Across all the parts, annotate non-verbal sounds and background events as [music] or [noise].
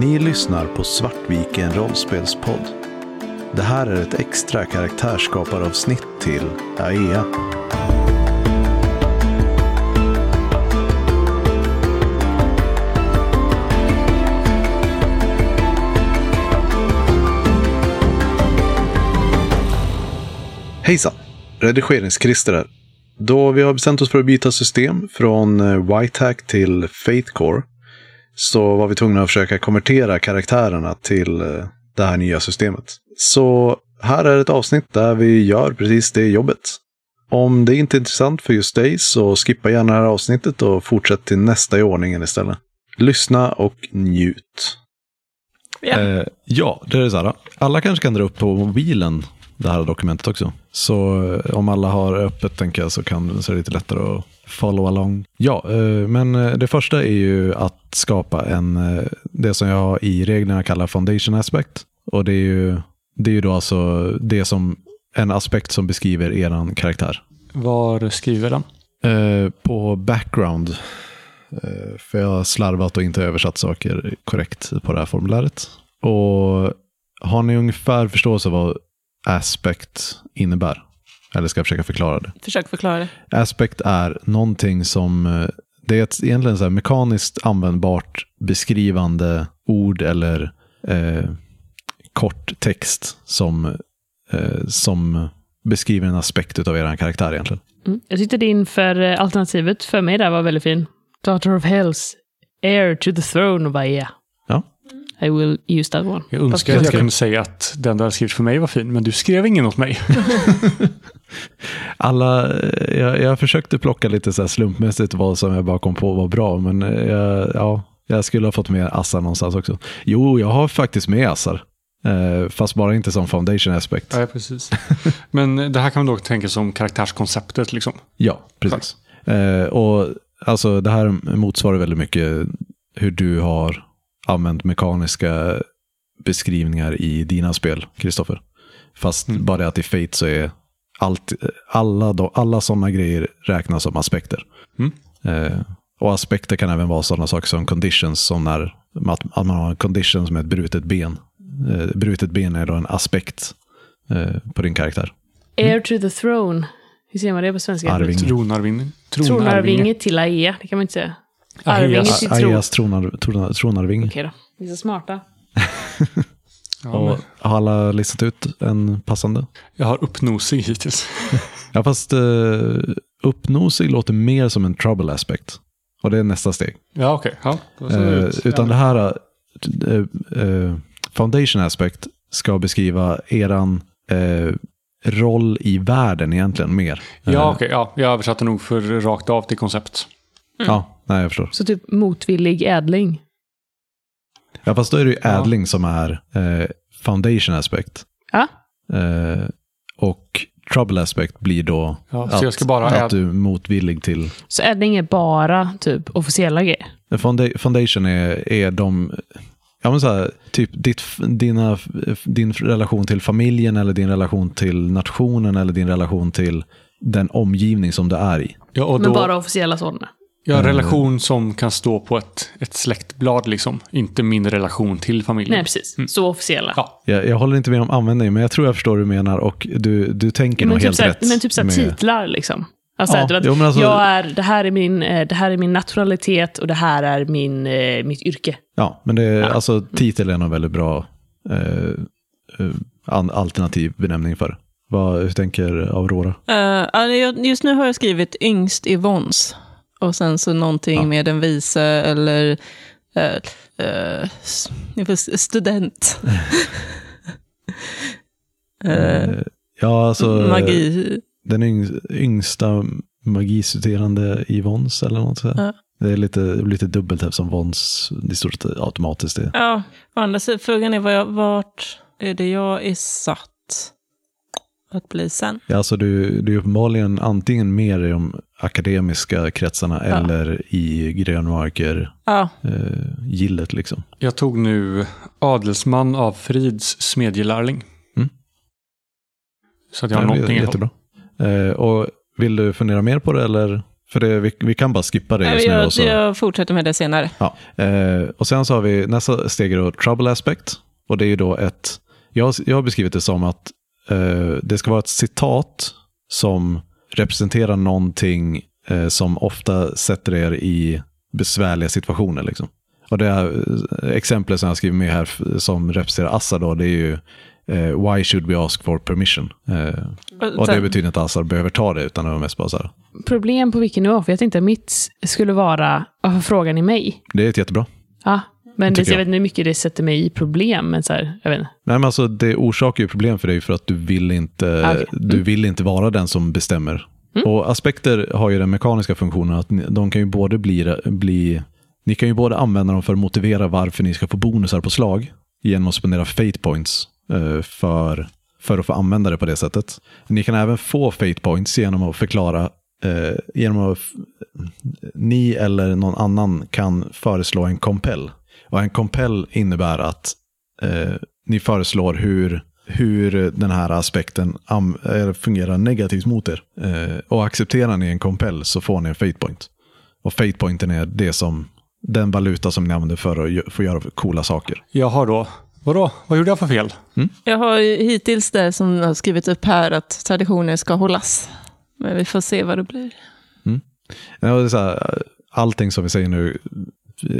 Ni lyssnar på Svartviken rollspelspodd. Det här är ett extra karaktärsskaparavsnitt till AEA. Hejsan! Redigerings-Christer här. Då vi har bestämt oss för att byta system från eh, Whitehack till Faithcore så var vi tvungna att försöka konvertera karaktärerna till eh, det här nya systemet. Så här är ett avsnitt där vi gör precis det jobbet. Om det inte är intressant för just dig så skippa gärna det här avsnittet och fortsätt till nästa i ordningen istället. Lyssna och njut. Ja. Eh, ja, det är så här. Alla kanske kan dra upp på mobilen det här dokumentet också. Så eh, om alla har öppet tänker jag så, kan, så är det lite lättare att follow along. Ja, eh, men eh, det första är ju att skapa en, det som jag i reglerna kallar foundation aspect. Och det är ju, det är ju då alltså det som, en aspekt som beskriver eran karaktär. Var skriver den? På background, för jag har slarvat och inte översatt saker korrekt på det här formuläret. Och har ni ungefär förståelse vad aspect innebär? Eller ska jag försöka förklara det? Försök förklara det. Aspect är någonting som, eh, det är ett egentligen så här mekaniskt användbart beskrivande ord eller eh, kort text som, eh, som beskriver en aspekt av er karaktär egentligen. Mm. Jag tyckte din för eh, alternativet för mig där var väldigt fin. Daughter of Hells, heir to the throne of Aea. Ja. I will use that one. Jag önskar att jag kunde säga att den du hade skrivit för mig var fin, men du skrev ingen åt mig. [laughs] Alla, eh, jag, jag försökte plocka lite så här slumpmässigt vad som jag bara kom på var bra, men eh, jag, ja, jag skulle ha fått med assar någonstans också. Jo, jag har faktiskt med assar. Eh, fast bara inte som foundation aspect. Ja, precis. Men det här kan man då tänka som karaktärskonceptet liksom. Ja, precis. Och alltså det här motsvarar väldigt mycket hur du har använt mekaniska beskrivningar i dina spel, Kristoffer. Fast Mm. bara det att i Fate så är allt, alla, då, alla sådana grejer räknas som aspekter. Mm. Eh, och aspekter kan även vara sådana saker som conditions, som när att, att man har en condition som är ett brutet ben. Eh, brutet ben är då en aspekt eh, på din karaktär. Heir to the throne. Hur säger man det på svenska? Arving. Tronarvinge. Tronarvinge till Aea, det kan man inte säga. Arvinge till tron. Aeas tronar, tronar, tronarvinge. Okej då. Vi är så smarta. [laughs] Ja, Och har alla listat ut en passande? jag har uppnosig hittills. [laughs] Ja, fast uh, uppnosig låter mer som en trouble aspect. Och det är nästa steg. Ja, okej. Ja, det Eh, ut. utan ja. det här, eh, eh, foundation aspect, ska beskriva eran eh, roll i världen egentligen mer. Ja, Eh, okej. ja, jag översatte nog för rakt av till koncept. Ja, nej jag förstår. Så typ motvillig ädling. Ja, fast då är det ju Ja. ädling som är eh, foundation aspect. Ja. Eh, och trouble aspect blir då Ja, så att, jag ska bara att du är motvillig till Så ädling är bara typ officiella grejer. Founda- Foundation är, är de, ja men så här, typ ditt, dina, din relation till familjen eller din relation till nationen eller din relation till den omgivning som du är i. Ja, och Men då, bara officiella sådana. En Mm. relation som kan stå på ett, ett släktblad, liksom. Inte min relation till familjen. Nej, precis. Så officiella. Ja. Jag, jag håller inte med om användning, men jag tror jag förstår hur du menar och du, du tänker men, nog typ helt såhär, rätt. men typ såhär med- titlar liksom. Alltså, Ja, att, jo, alltså- jag är, det, här är min, eh, det här är min naturalitet och det här är min, eh, mitt yrke. Ja, men det, är- alltså titel är nog väldigt bra eh, eh, an- alternativ benämning för. Vad, hur tänker Aurora? Eh, ja, jag- just nu har jag skrivit yngst i Vons. Och sen så någonting Ja. med den vise eller jag får- student. [laughs] Eh, ja, alltså... magi. Den yng, yngsta magistuderande i Vons eller något sådär. Ja. Det är lite, lite dubbelt eftersom Vons i stort sett automatiskt är. Ja, å andra sidan, frågan är var jag, vart är det jag är satt att bli sen? Ja, alltså du, du är uppenbarligen antingen mer i de akademiska kretsarna Ja. eller i grönmarker Ja, eh, gillet liksom. Jag tog nu adelsman av Frids smedjelärling. Mm. Så att jag har Ja, någonting jättebra. Eh, och vill du fundera mer på det eller? För det, vi, vi kan bara skippa det Nej, just nu. jag, Och, så, jag fortsätter med det senare. ja. eh, och sen så har vi nästa steg är då trouble aspect. Och det är ju då ett, jag, jag har beskrivit det som att det ska vara ett citat som representerar någonting eh, som ofta sätter er i besvärliga situationer. Liksom. Och det här eh, exemplet som jag skriver med här som representerar Assa då, det är ju eh, Why should we ask for permission? Eh, och det betyder inte att Assar behöver ta det, utan det var mest bara så här. Problem på vilken nivå? För jag tänkte att mitt skulle vara, varför frågar ni mig? Det är ett jättebra. Ja, men det, jag jag. vet inte hur mycket det sätter mig i problem, men så här, jag vet inte. Nej, men alltså, det orsakar ju problem för dig för att du vill inte, Ah, okej. Mm. du vill inte vara den som bestämmer. Och aspekter har ju den mekaniska funktionen att de kan ju både bli, bli ni kan ju både använda dem för att motivera varför ni ska få bonusar på slag genom att spendera fate points eh, för, för att få använda det på det sättet. Ni kan även få fate points genom att förklara eh, genom att ni eller någon annan kan föreslå en compel. Och en compel innebär att eh, ni föreslår hur, hur den här aspekten am, eh, fungerar negativt mot er. Eh, och accepterar ni en compel så får ni en fate point. Och fate pointen är det som, den valuta som ni använder för att få göra coola saker. Jag har då... Vadå? Vad gjorde jag för fel? Jag har ju hittills det som jag har skrivit upp här, att traditioner ska hållas. Men vi får se vad det blir. Ja, det är så här, allting som vi säger nu,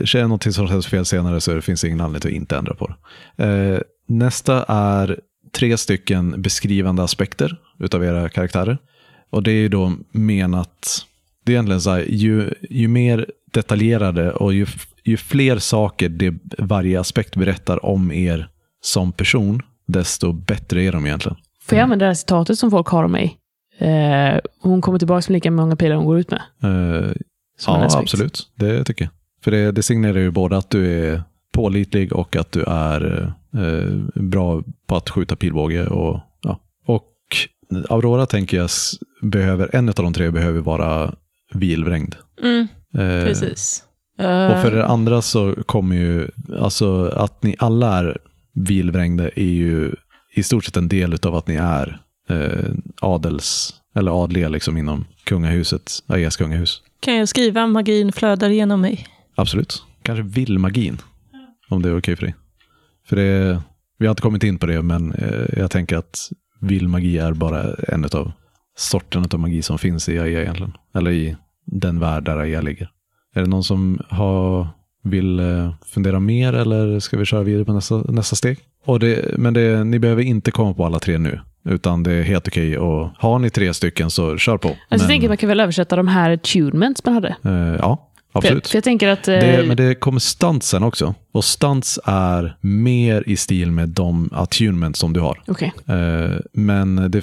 sker någonting som känns fel senare så det finns ingen anledning att inte ändra på det. Eh, nästa är tre stycken beskrivande aspekter utav era karaktärer. Och det är ju då menat, det är egentligen så här, ju, ju mer detaljerade och ju, ju fler saker det, varje aspekt berättar om er som person, desto bättre är de egentligen. Får jag använda det här citatet som folk har om mig? Eh, hon kommer tillbaka med lika många pilar hon går ut med. Eh, ja, absolut. Det tycker jag. För det, det signerar ju både att du är pålitlig och att du är eh, bra på att skjuta pilbåge. Och, ja. och Aurora tänker jag behöver, en av de tre behöver vara vilvrängd. Mm, Eh, precis. Och för det andra så kommer ju, alltså att ni alla är vilvrängda är ju i stort sett en del av att ni är eh, adels, eller adliga liksom inom kungahuset, Aeas kungahus. Kan jag skriva magin flödar genom mig? Absolut. Kanske villmagin. Om det är okej för dig. För det, vi har inte kommit in på det, men eh, jag tänker att villmagi är bara en av sorterna av magi som finns i AIA egentligen. Eller i den värld där AIA ligger. Är det någon som har, vill eh, fundera mer eller ska vi köra vidare på nästa, nästa steg? Och det, men det, ni behöver inte komma på alla tre nu. Utan det är helt okej och har ni tre stycken så kör på. Alltså, jag Men, tänker att man kan väl översätta de här attunements man hade. eh, ja, absolut. för jag tänker att... Eh, Det, men det kommer stansen också. Och stans är mer i stil med de attunements som du har. Okej. Eh, men det...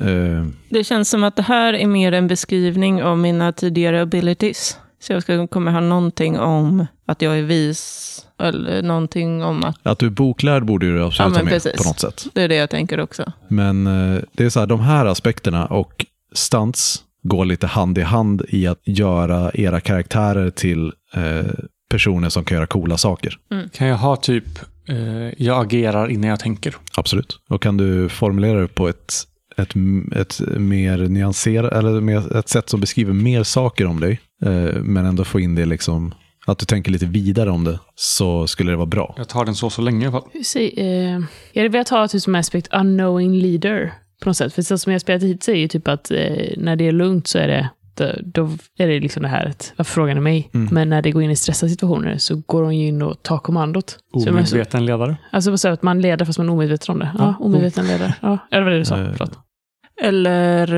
eh, Det känns som att det här är mer en beskrivning av mina tidigare abilities. Så jag ska, kommer ha någonting om att jag är vis, eller någonting om att... att du är boklärd borde du Ja, absolut men ha med precis. på något sätt. Det är det jag tänker också. Men eh, det är så här, de här aspekterna och stans går lite hand i hand i att göra era karaktärer till eh, personer som kan göra coola saker. Kan jag ha typ... Eh, jag agerar innan jag tänker. Absolut. Och kan du formulera det på ett, ett, ett mer nyanserat, eller mer, ett sätt som beskriver mer saker om dig, eh, men ändå få in det liksom, att du tänker lite vidare om det, så skulle det vara bra. Jag tar den så så länge i alla fall. Hur säger- eh, jag velat ha typ som aspekt unknowing leader på något sätt. För så som jag spelat hit så är ju typ att eh, när det är lugnt så är det då, då är det liksom det här att varför frågar ni mig? Men när det går in i stressade situationer så går hon ju in och tar kommandot. Så man- så, Omedveten ledare. alltså så att man leder fast man är omedveten om det. Ja, omedveten ledare. Ja, eller vad var det du sa? Eh, Förlåt. Eller,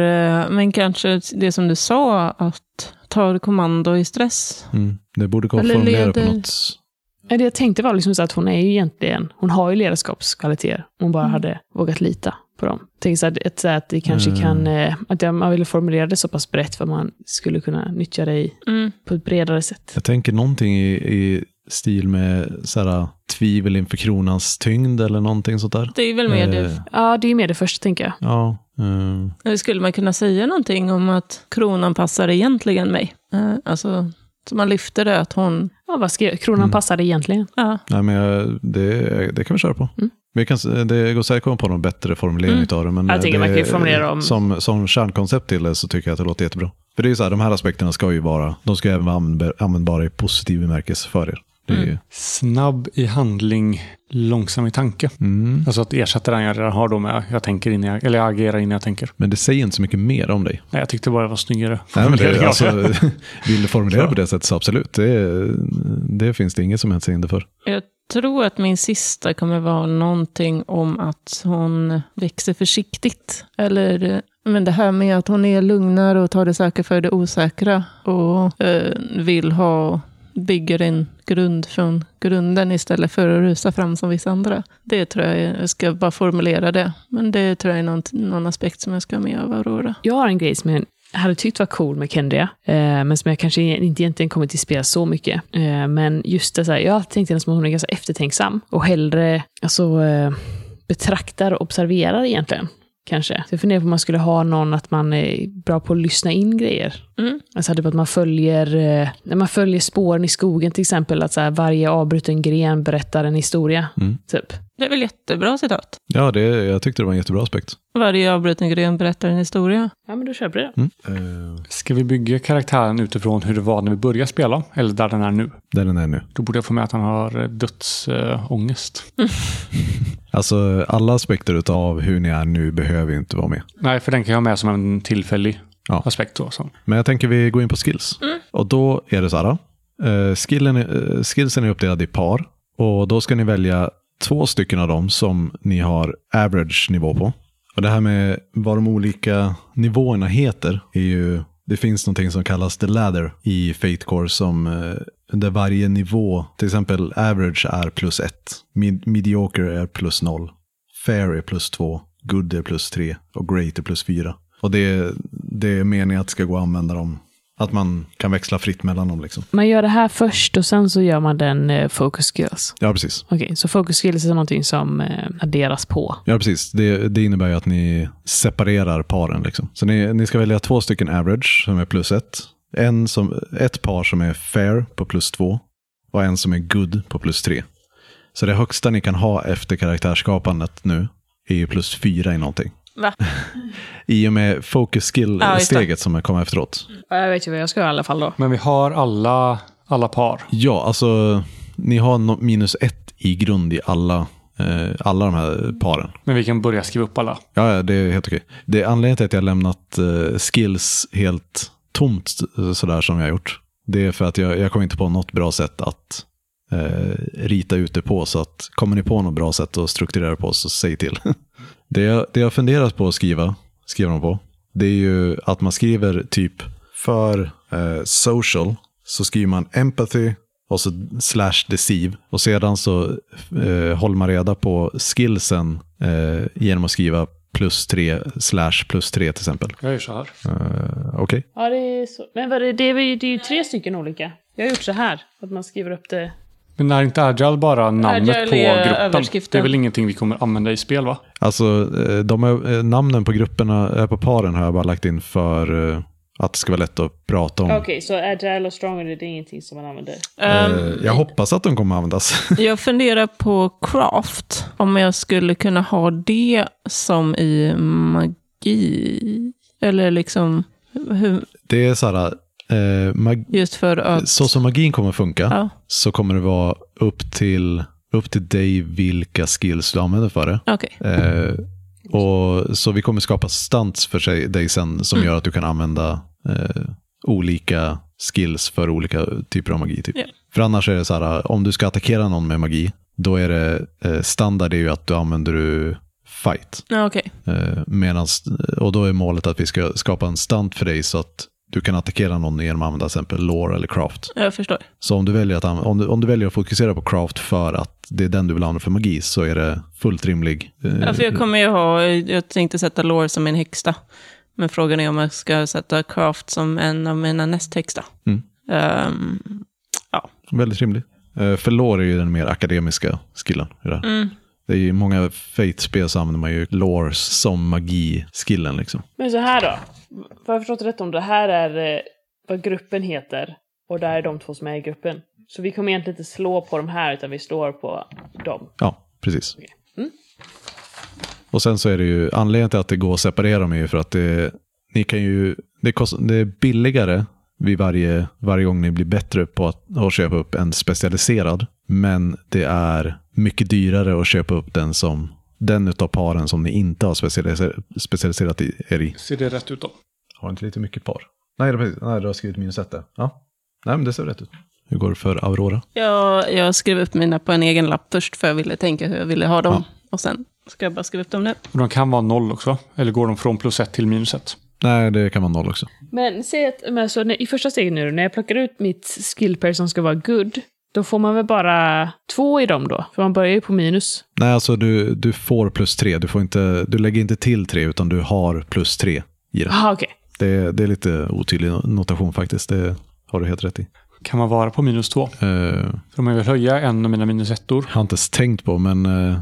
eh, men kanske det som du sa, att ta kommando i stress. Mm. Det borde gå att Eller formulera på något. Ja, Det jag tänkte var liksom så att hon är ju egentligen, hon har ju ledarskapskvaliteter. Hon bara hade vågat lita på dem. Tänk så att, så att det kanske Mm. kan, eh, att jag- man ville formulera det så pass brett för man skulle kunna nyttja det i, Mm. på ett bredare sätt. Jag tänker någonting i, i stil med så här, tvivel inför kronans tyngd eller någonting sånt där. Det är väl mer Eh, det. Ja, det är ju mer det första tänker jag. Ja, eh, Eller skulle man kunna säga någonting om att kronan passar egentligen mig? Eh, Alltså, så man lyfter det att hon... Ja, vad ska jag, kronan Mm. passade egentligen. Ja, nej, men jag, det, det kan vi köra på. Mm. Vi kan, det går säkert att komma på någon bättre formulering Mm. utav det. Men Jag tänker det, man kan ju formulera om- Som, som kärnkoncept till det så tycker jag att det låter jättebra. För det är ju så här, de här aspekterna ska ju vara, de ska även vara användbar- användbara i positiv bemärkelse för er. Det är ju, Snabb i handling, långsam i tanke. mm. Alltså att ersätta den jag redan har då med jag tänker innan jag, eller jag agerar innan jag tänker. Men det säger inte så mycket mer om dig. Nej, jag tyckte bara det var snyggare. Nej, men det, [laughs] av alltså, vill du formulera på det sättet så absolut. Det, det finns det inget som helst hinder för. Jag tror att min sista kommer vara någonting om att hon växer försiktigt. Eller men det här med att hon är lugnare och tar det säkra för det osäkra. Och eh, vill ha, bygger en grund från grunden istället för att rusa fram som vissa andra. Det tror jag, jag ska bara formulera det. Men det tror jag är någon, någon aspekt som jag ska ha med av Aurora. Jag har en grej som jag hade tyckt var cool med Kendria, eh, men som jag kanske inte egentligen kommer till spela så mycket. Eh, men just det, så här, jag har alltid tänkt henne som att hon är ganska eftertänksam och hellre alltså, eh, betraktar och observerar egentligen. Kanske. Så jag funderar på om man skulle ha någon att man är bra på att lyssna in grejer. Mm. Alltså typ att man följer, när man följer spåren i skogen till exempel, att så här, varje avbruten gren berättar en historia. Mm. Typ. Det är väl jättebra citat. Ja, det, jag tyckte det var en jättebra aspekt. Varje avbruten gren berättar en historia. Ja, men då köper vi det. Mm. Eh, Ska vi bygga karaktären utifrån hur det var när vi började spela? Eller där den är nu? där den är nu. Då borde jag få med att han har eh, dödsångest. [laughs] Alltså alla aspekter av hur ni är nu behöver ju inte vara med. Nej, för den kan jag ha med som en tillfällig Ja. aspekt. Då, så. Men jag tänker vi går in på skills. Och då är det så här. eh, skillen, skillsen är uppdelad i par. Och då ska ni välja två stycken av dem som ni har average nivå på. Och det här med vad de olika nivåerna heter är ju, det finns någonting som kallas the ladder i Fate Core som eh, där varje nivå, till exempel average är plus ett, mid, mediocre är plus noll, fair är plus två, good är plus tre och great är plus fyra. Och det, det är meningen att det ska gå att använda dem, att man kan växla fritt mellan dem liksom. Man gör det här först och sen så gör man den eh, focus skills. Ja, precis. Okej, så focus skills är någonting som eh, adderas på. Ja, precis. Det, det innebär ju att ni separerar paren. Liksom. Så ni, ni ska välja två stycken average som är plus ett. En som, ett par som är fair på plus två och en som är good på plus tre. Så det högsta ni kan ha efter karaktärsskapandet nu är ju plus fyra i någonting. Va? I och med focus Ja, skill-steget som kommer efteråt. Ja, Jag vet ju vad jag ska göra i alla fall då. Men vi har alla, alla par. Ja, alltså ni har no- minus ett i grund i alla, eh, alla de här paren. Men vi kan börja skriva upp alla. Ja, ja, det är helt okej. Det är anledningen till att jag har lämnat eh, skills helt tomt eh, sådär som jag har gjort. Det är för att jag, jag kom inte på något bra sätt att rita ut det på. Så att kommer ni på något bra sätt att strukturera det på så säg till. [laughs] det, jag, det jag funderat på att skriva, skriva dem på, det är ju att man skriver typ för eh, social så skriver man empathy och så slash deceive. Och sedan så eh, håller man reda på skillsen eh, genom att skriva plus tre slash plus tre till exempel. Jag gör så här. Eh, Okej. Ja, det är så. Men vad är det, det, är, ju- det är ju tre stycken olika. Jag har gjort så här, att man skriver upp det. Men är inte Agile bara namnet Agile på gruppen? Det är väl ingenting vi kommer använda i spel va? Alltså eh, de är, eh, namnen på grupperna, eh, på paren har jag bara lagt in för att det ska vara lätt att prata om. Okej, så agile och stronger, det är ingenting som man använder? Eh, jag hoppas att de kommer användas. [laughs] Jag funderar på craft. Om jag skulle kunna ha det som i magi. Eller liksom, hur, det är så här, just för att... så som magin kommer funka Ja, så kommer det vara upp till, upp till dig vilka skills du använder för det. okej. Eh, och, så vi kommer skapa stunts för sig, dig sen som Mm. gör att du kan använda eh, olika skills för olika typer av magi. Typ. Ja. För annars är det så här, om du ska attackera någon med magi, då är det eh, standard är ju att du använder du fight. Ja, okej. Eh, medans, och då är målet att vi ska skapa en stunt för dig så att du kan attackera någon genom att använda till exempel lore eller craft. Jag förstår. Så om du, väljer att, om, du, om du väljer att fokusera på craft för att det är den du vill använda för magi så är det fullt rimlig. eh, Ja, för jag kommer ju ha, jag tänkte sätta lore som en häxa. Men frågan är om jag ska sätta craft som en av mina nästhäxa. Mm. Ehm, Väldigt rimlig. Eh, för lore är ju den mer akademiska skillen. i det här. mm. Det är ju I många Fate-spel så använder man ju lores som magi-skillen. Liksom. Men så här då. För jag förstått rätt om det här är eh, vad gruppen heter. Och där är de två som är i gruppen. Så vi kommer egentligen inte slå på de här, utan vi slår på dem. Ja, precis. Okej. Mm. Och sen så är det ju, anledningen till att det går att separera dem är ju för att det, ni kan ju, det, kost, det är billigare vid varje, varje gång ni blir bättre på att, att köpa upp en specialiserad. Men det är mycket dyrare att köpa upp den som den utav paren som ni inte har specialiserat, specialiserat i, er i. Ser det rätt ut då? Har inte lite mycket par? Nej, precis. Nej, du har skrivit minus ett där. Ja. Nej, men det ser rätt ut. Hur går det för Aurora? Jag, jag skrev upp mina på en egen lapp först, för jag ville tänka hur jag ville ha dem. Ja. Och sen ska jag bara skriva upp dem nu. Och de kan vara noll också, eller går de från plus ett till minus ett? Nej, det kan vara noll också. Men säg att men så när, i första steget nu, när jag plockar ut mitt skillpair som ska vara good, då får man väl bara två i dem då? För man börjar ju på minus. Nej, alltså du, du får plus tre. Du, får inte, du lägger inte till tre, utan du har plus tre i den. Jaha, okej. Det, det är lite otydlig notation faktiskt. Det har du helt rätt i. Kan man vara på minus två? Uh, För om jag vill höja en av mina minus ettor. har inte ens tänkt på, men uh,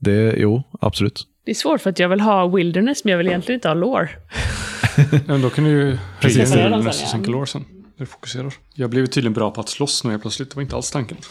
det, jo, absolut. Det är svårt för att jag vill ha wilderness, men jag vill egentligen inte ha lore. [laughs] Men då kan du ju höja nästa sen, ja. sänka lår sen. När du fokuserar. Jag blivit tydligen bra på att slåss nu helt plötsligt. Det var inte alls tanken. [laughs]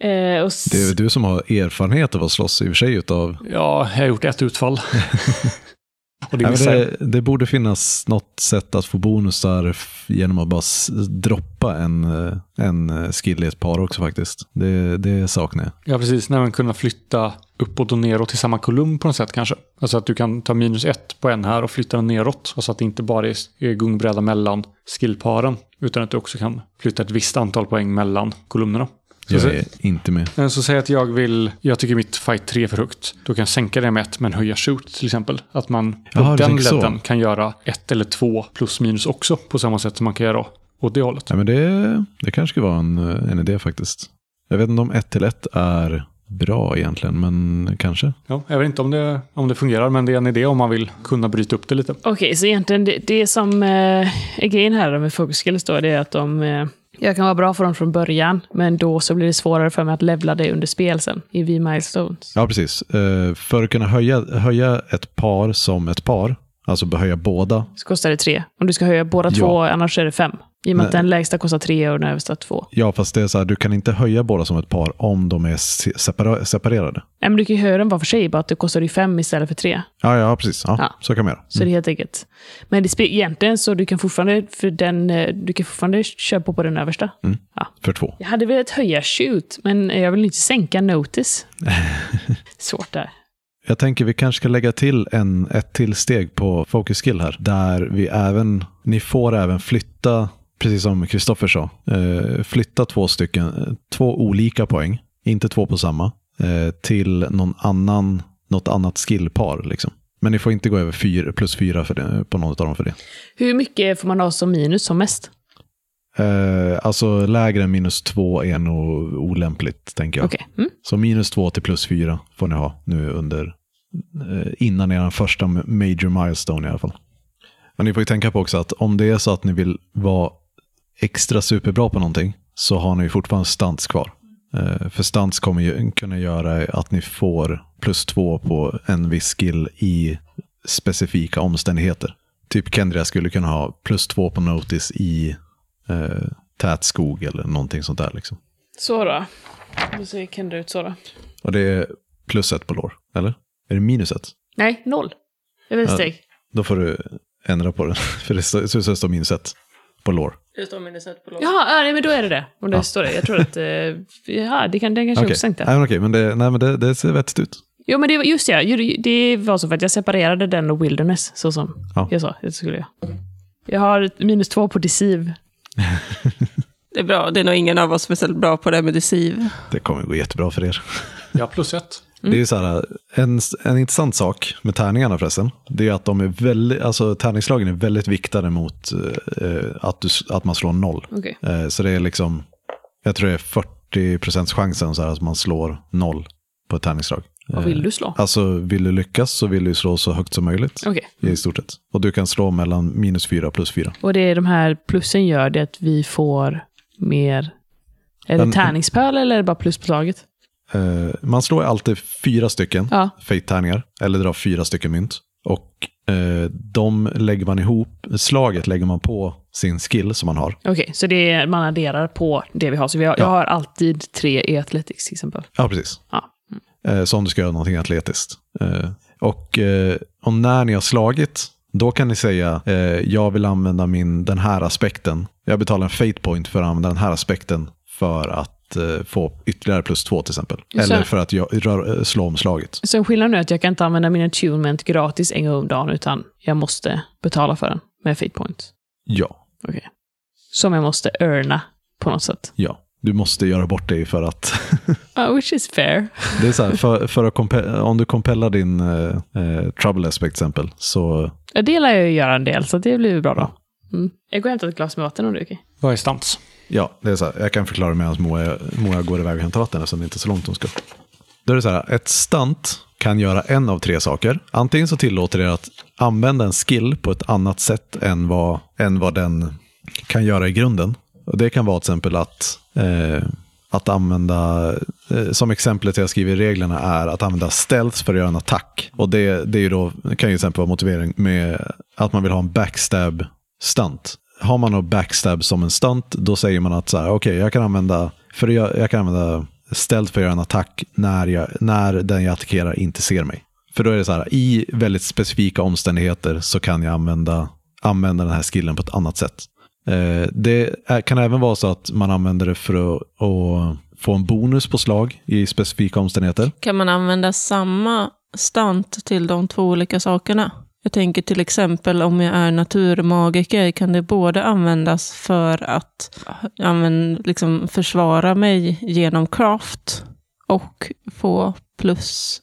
Eh, Det är väl du som har erfarenhet av att slåss i och för sig utav... Ja, jag har gjort ett utfall. [laughs] Och det det, det borde finnas något sätt att få bonusar genom att bara droppa en, eh, en eh, skill i ett par också faktiskt. Det, det saknar jag. Ja, precis. När man kunna flytta uppåt och neråt till samma kolumn på något sätt kanske. Alltså att du kan ta minus ett på en här och flytta den neråt. Alltså att det inte bara är är gungbräda mellan skillparen. Utan att du också kan flytta ett visst antal poäng mellan kolumnerna. Jag så, är inte med. så säg att jag vill, jag tycker mitt fight 3 är för högt. Då kan jag sänka det med ett men höja shoot till exempel. Att man på Jaha, du den ledden kan göra ett eller två plus minus också. På samma sätt som man kan göra åt det hållet. Ja, men det, det kanske skulle vara en, en idé faktiskt. Jag vet inte om ett till ett är bra egentligen, men kanske. Ja, jag vet inte om det, om det fungerar men det är en idé om man vill kunna bryta upp det lite. Okej, så egentligen det, det som eh, är grejen här med focus skills då, det är att de... Eh, jag kan vara bra för dem från början, men då så blir det svårare för mig att levla det under spel sen, i V-milestones. Ja, precis. Eh, för att kunna höja, höja ett par som ett par, alltså höja båda, Så kostar det tre. Om du ska höja båda Ja. två, annars är det fem. I och med att Nej. den lägsta kostar tre och den översta två. ja fast det är så här, du kan inte höja båda som ett par om de är separa- separerade. Nej, men du kan ju höja dem var för sig, bara att det kostar ju fem istället för tre. Ja, ja precis. Ja, Ja. Så kan man göra. Så det är helt enkelt. Men det egentligen så du kan fortfarande, för den, eh, du kan fortfarande köra på den översta. För två. Jag hade velat höja shoot, men jag vill inte sänka notice. [laughs] Svårt där. Jag tänker vi kanske ska lägga till en, ett till steg på focus skill här. Där vi även, ni får även flytta, precis som Kristoffer sa, eh, flytta två stycken, två olika poäng, inte två på samma, eh, till någon annan, något annat skillpar. Liksom. Men ni får inte gå över fyra, plus fyra för det, på något av dem för det. Hur mycket får man ha som minus som mest? Eh, alltså lägre än minus två är nog olämpligt, tänker jag. Okej. Mm. Så minus två till plus fyra får ni ha nu under, eh, innan er första major milestone i alla fall. Men ni får ju tänka på också att om det är så att ni vill vara extra superbra på någonting så har ni ju fortfarande stunts kvar. Eh, För stunts kommer ju kunna göra att ni får plus två på en viss skill i specifika omständigheter. Typ Kendria skulle kunna ha plus två på notice i eh, tät skog eller någonting sånt där. Liksom. Så då. Då ser Kendra ut så då. Och det är plus ett på lår, eller? Är det minus ett? Nej, noll. Det är väl ett Ja. steg. Då får du ändra på det. [laughs] För det står, så står minus ett på lår. Det står minus ett på låt. Jaha, ja, nej, men då är det det. Om det Ja. står det. Jag tror att... Eh, ja, det kan, den kanske Okej, också sänkte. nej, men, okej, men, det, nej, men det, det ser vettigt ut. Jo, men det var just det. ju- Det var så för att jag separerade den och wilderness, så som Ja. jag sa. Det skulle jag. Jag har minus två på deceive. Det är bra. Det är nog ingen av oss speciellt bra på det här med deceive. Det kommer gå jättebra för er. Ja, plus ett. Det är ju så här, en, en intressant sak med tärningarna förresten, det är att de är väldigt, alltså tärningslagen är väldigt viktade mot eh, att, du, att man slår noll. Okej. Eh, så det är liksom, jag tror det är 40 procents chansen så här att man slår noll på ett tärningslag. Vad vill du slå? Alltså vill du lyckas så vill du slå så högt som möjligt. Okej. I stort sett. Och du kan slå mellan minus fyra och plus fyra. Och det de här plussen gör, det är att vi får mer... Är det tärningspöl eller är det bara plus på slaget? Eh, man slår alltid fyra stycken Ja. fate-tärningar, eller drar fyra stycken mynt. Och eh, de lägger man ihop, slaget lägger man på sin skill som man har. Okej, så det är, man adderar på det vi har. Så vi har, Ja. jag har alltid tre i Athletics till exempel. Ja, precis. Ja. Eh, så om du ska göra någonting atletiskt. Eh, och, eh, och när ni har slagit Då kan ni säga, eh, jag vill använda min, den här aspekten. Jag betalar en fate point för att använda den här aspekten för att eh, få ytterligare plus två till exempel. Så- Eller för att jag, rör, eh, slå om slaget. Så skillnaden är att jag kan inte använda min attunement gratis en gång om dagen, utan jag måste betala för den med fate point. Ja, Okej. Som jag måste earna på något sätt. ja. Du måste göra bort dig för att Uh, [laughs] which is fair. Det är så här, för, för att kompe- om du kompellar din trouble aspect till exempel, så Jag delar jag ju göra en del, så det blir bra då. Mm. Jag går och hämtar ett glas med vatten om det är okej. Vad är stans? ja, det är så här, jag kan förklara medan Moa, Moa går iväg och hämtar vatten eftersom det inte är så långt hon ska. Då är det så här, ett stunt kan göra en av tre saker. Antingen så tillåter det att använda en skill på ett annat sätt än vad, än vad den kan göra i grunden. Och det kan vara till exempel att, eh, att använda, eh, som exemplet jag skriver i reglerna är att använda stealth för att göra en attack. Och det, det är ju då, kan ju till exempel vara motivering med att man vill ha en backstab stunt. Har man då backstab som en stunt, då säger man att så här, okej, jag kan använda, för jag, jag kan använda stealth för att göra en attack när, jag, när den jag attackerar inte ser mig. För då är det så här, i väldigt specifika omständigheter så kan jag använda, använda den här skillen på ett annat sätt. Eh, det kan även vara så att man använder det för att, att få en bonus på slag i specifika omständigheter. Kan man använda samma stant till de två olika sakerna? Jag tänker till exempel om jag är naturmagiker, kan det både användas för att liksom försvara mig genom craft och få plus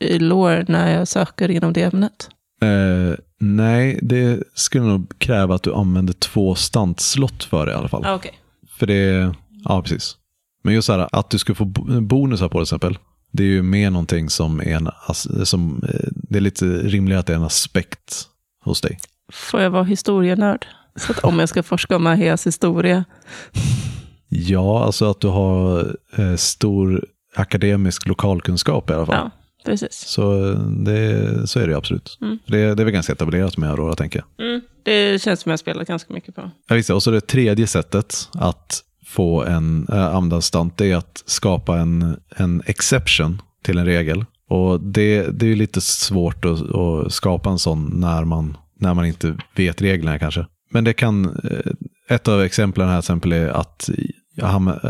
i lore när jag söker inom det ämnet? Eh, nej, det skulle nog kräva att du använder två stantslott för det i alla fall. Ah, Okej. För det, ja precis. Men just så här, att du ska få bo- bonusar på det till exempel. Det är ju mer någonting som är en, som, eh, det är lite rimligare att det är en aspekt hos dig. Får jag vara historienörd? Så att om jag ska forska om Aheas historia. Ja, alltså att du har eh, stor akademisk lokalkunskap i alla fall. Ja, precis. Så, eh, det, så är det absolut. Mm. Det, det är väl ganska etablerat med Aurora, tänker jag. Mm, det känns som jag spelat ganska mycket på. Ja, visst, och så det tredje sättet att få en äh, använda stunt, det är att skapa en, en exception till en regel. Och det, det är ju lite svårt att, att skapa en sån när man, när man inte vet reglerna kanske. Men det kan, eh, ett av exemplen här exempel är att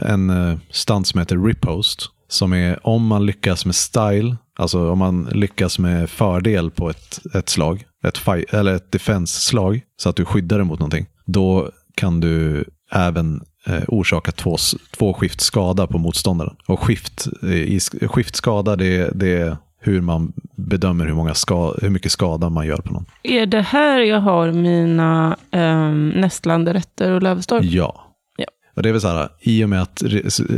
en eh, stunt som heter ripost. Som är om man lyckas med style, alltså om man lyckas med fördel på ett, ett slag, ett, fight, eller ett defense-slag, så att du skyddar dig mot någonting. Då kan du även eh, orsaka två, två skift skada på motståndaren. Och skift, eh, i, sk- skiftskada det, det är hur man bedömer hur, många ska, hur mycket skada man gör på någon. Är det här jag har mina um, nästlanderätter och lövstorm? Ja. Ja. Och det är väl så här, i och med att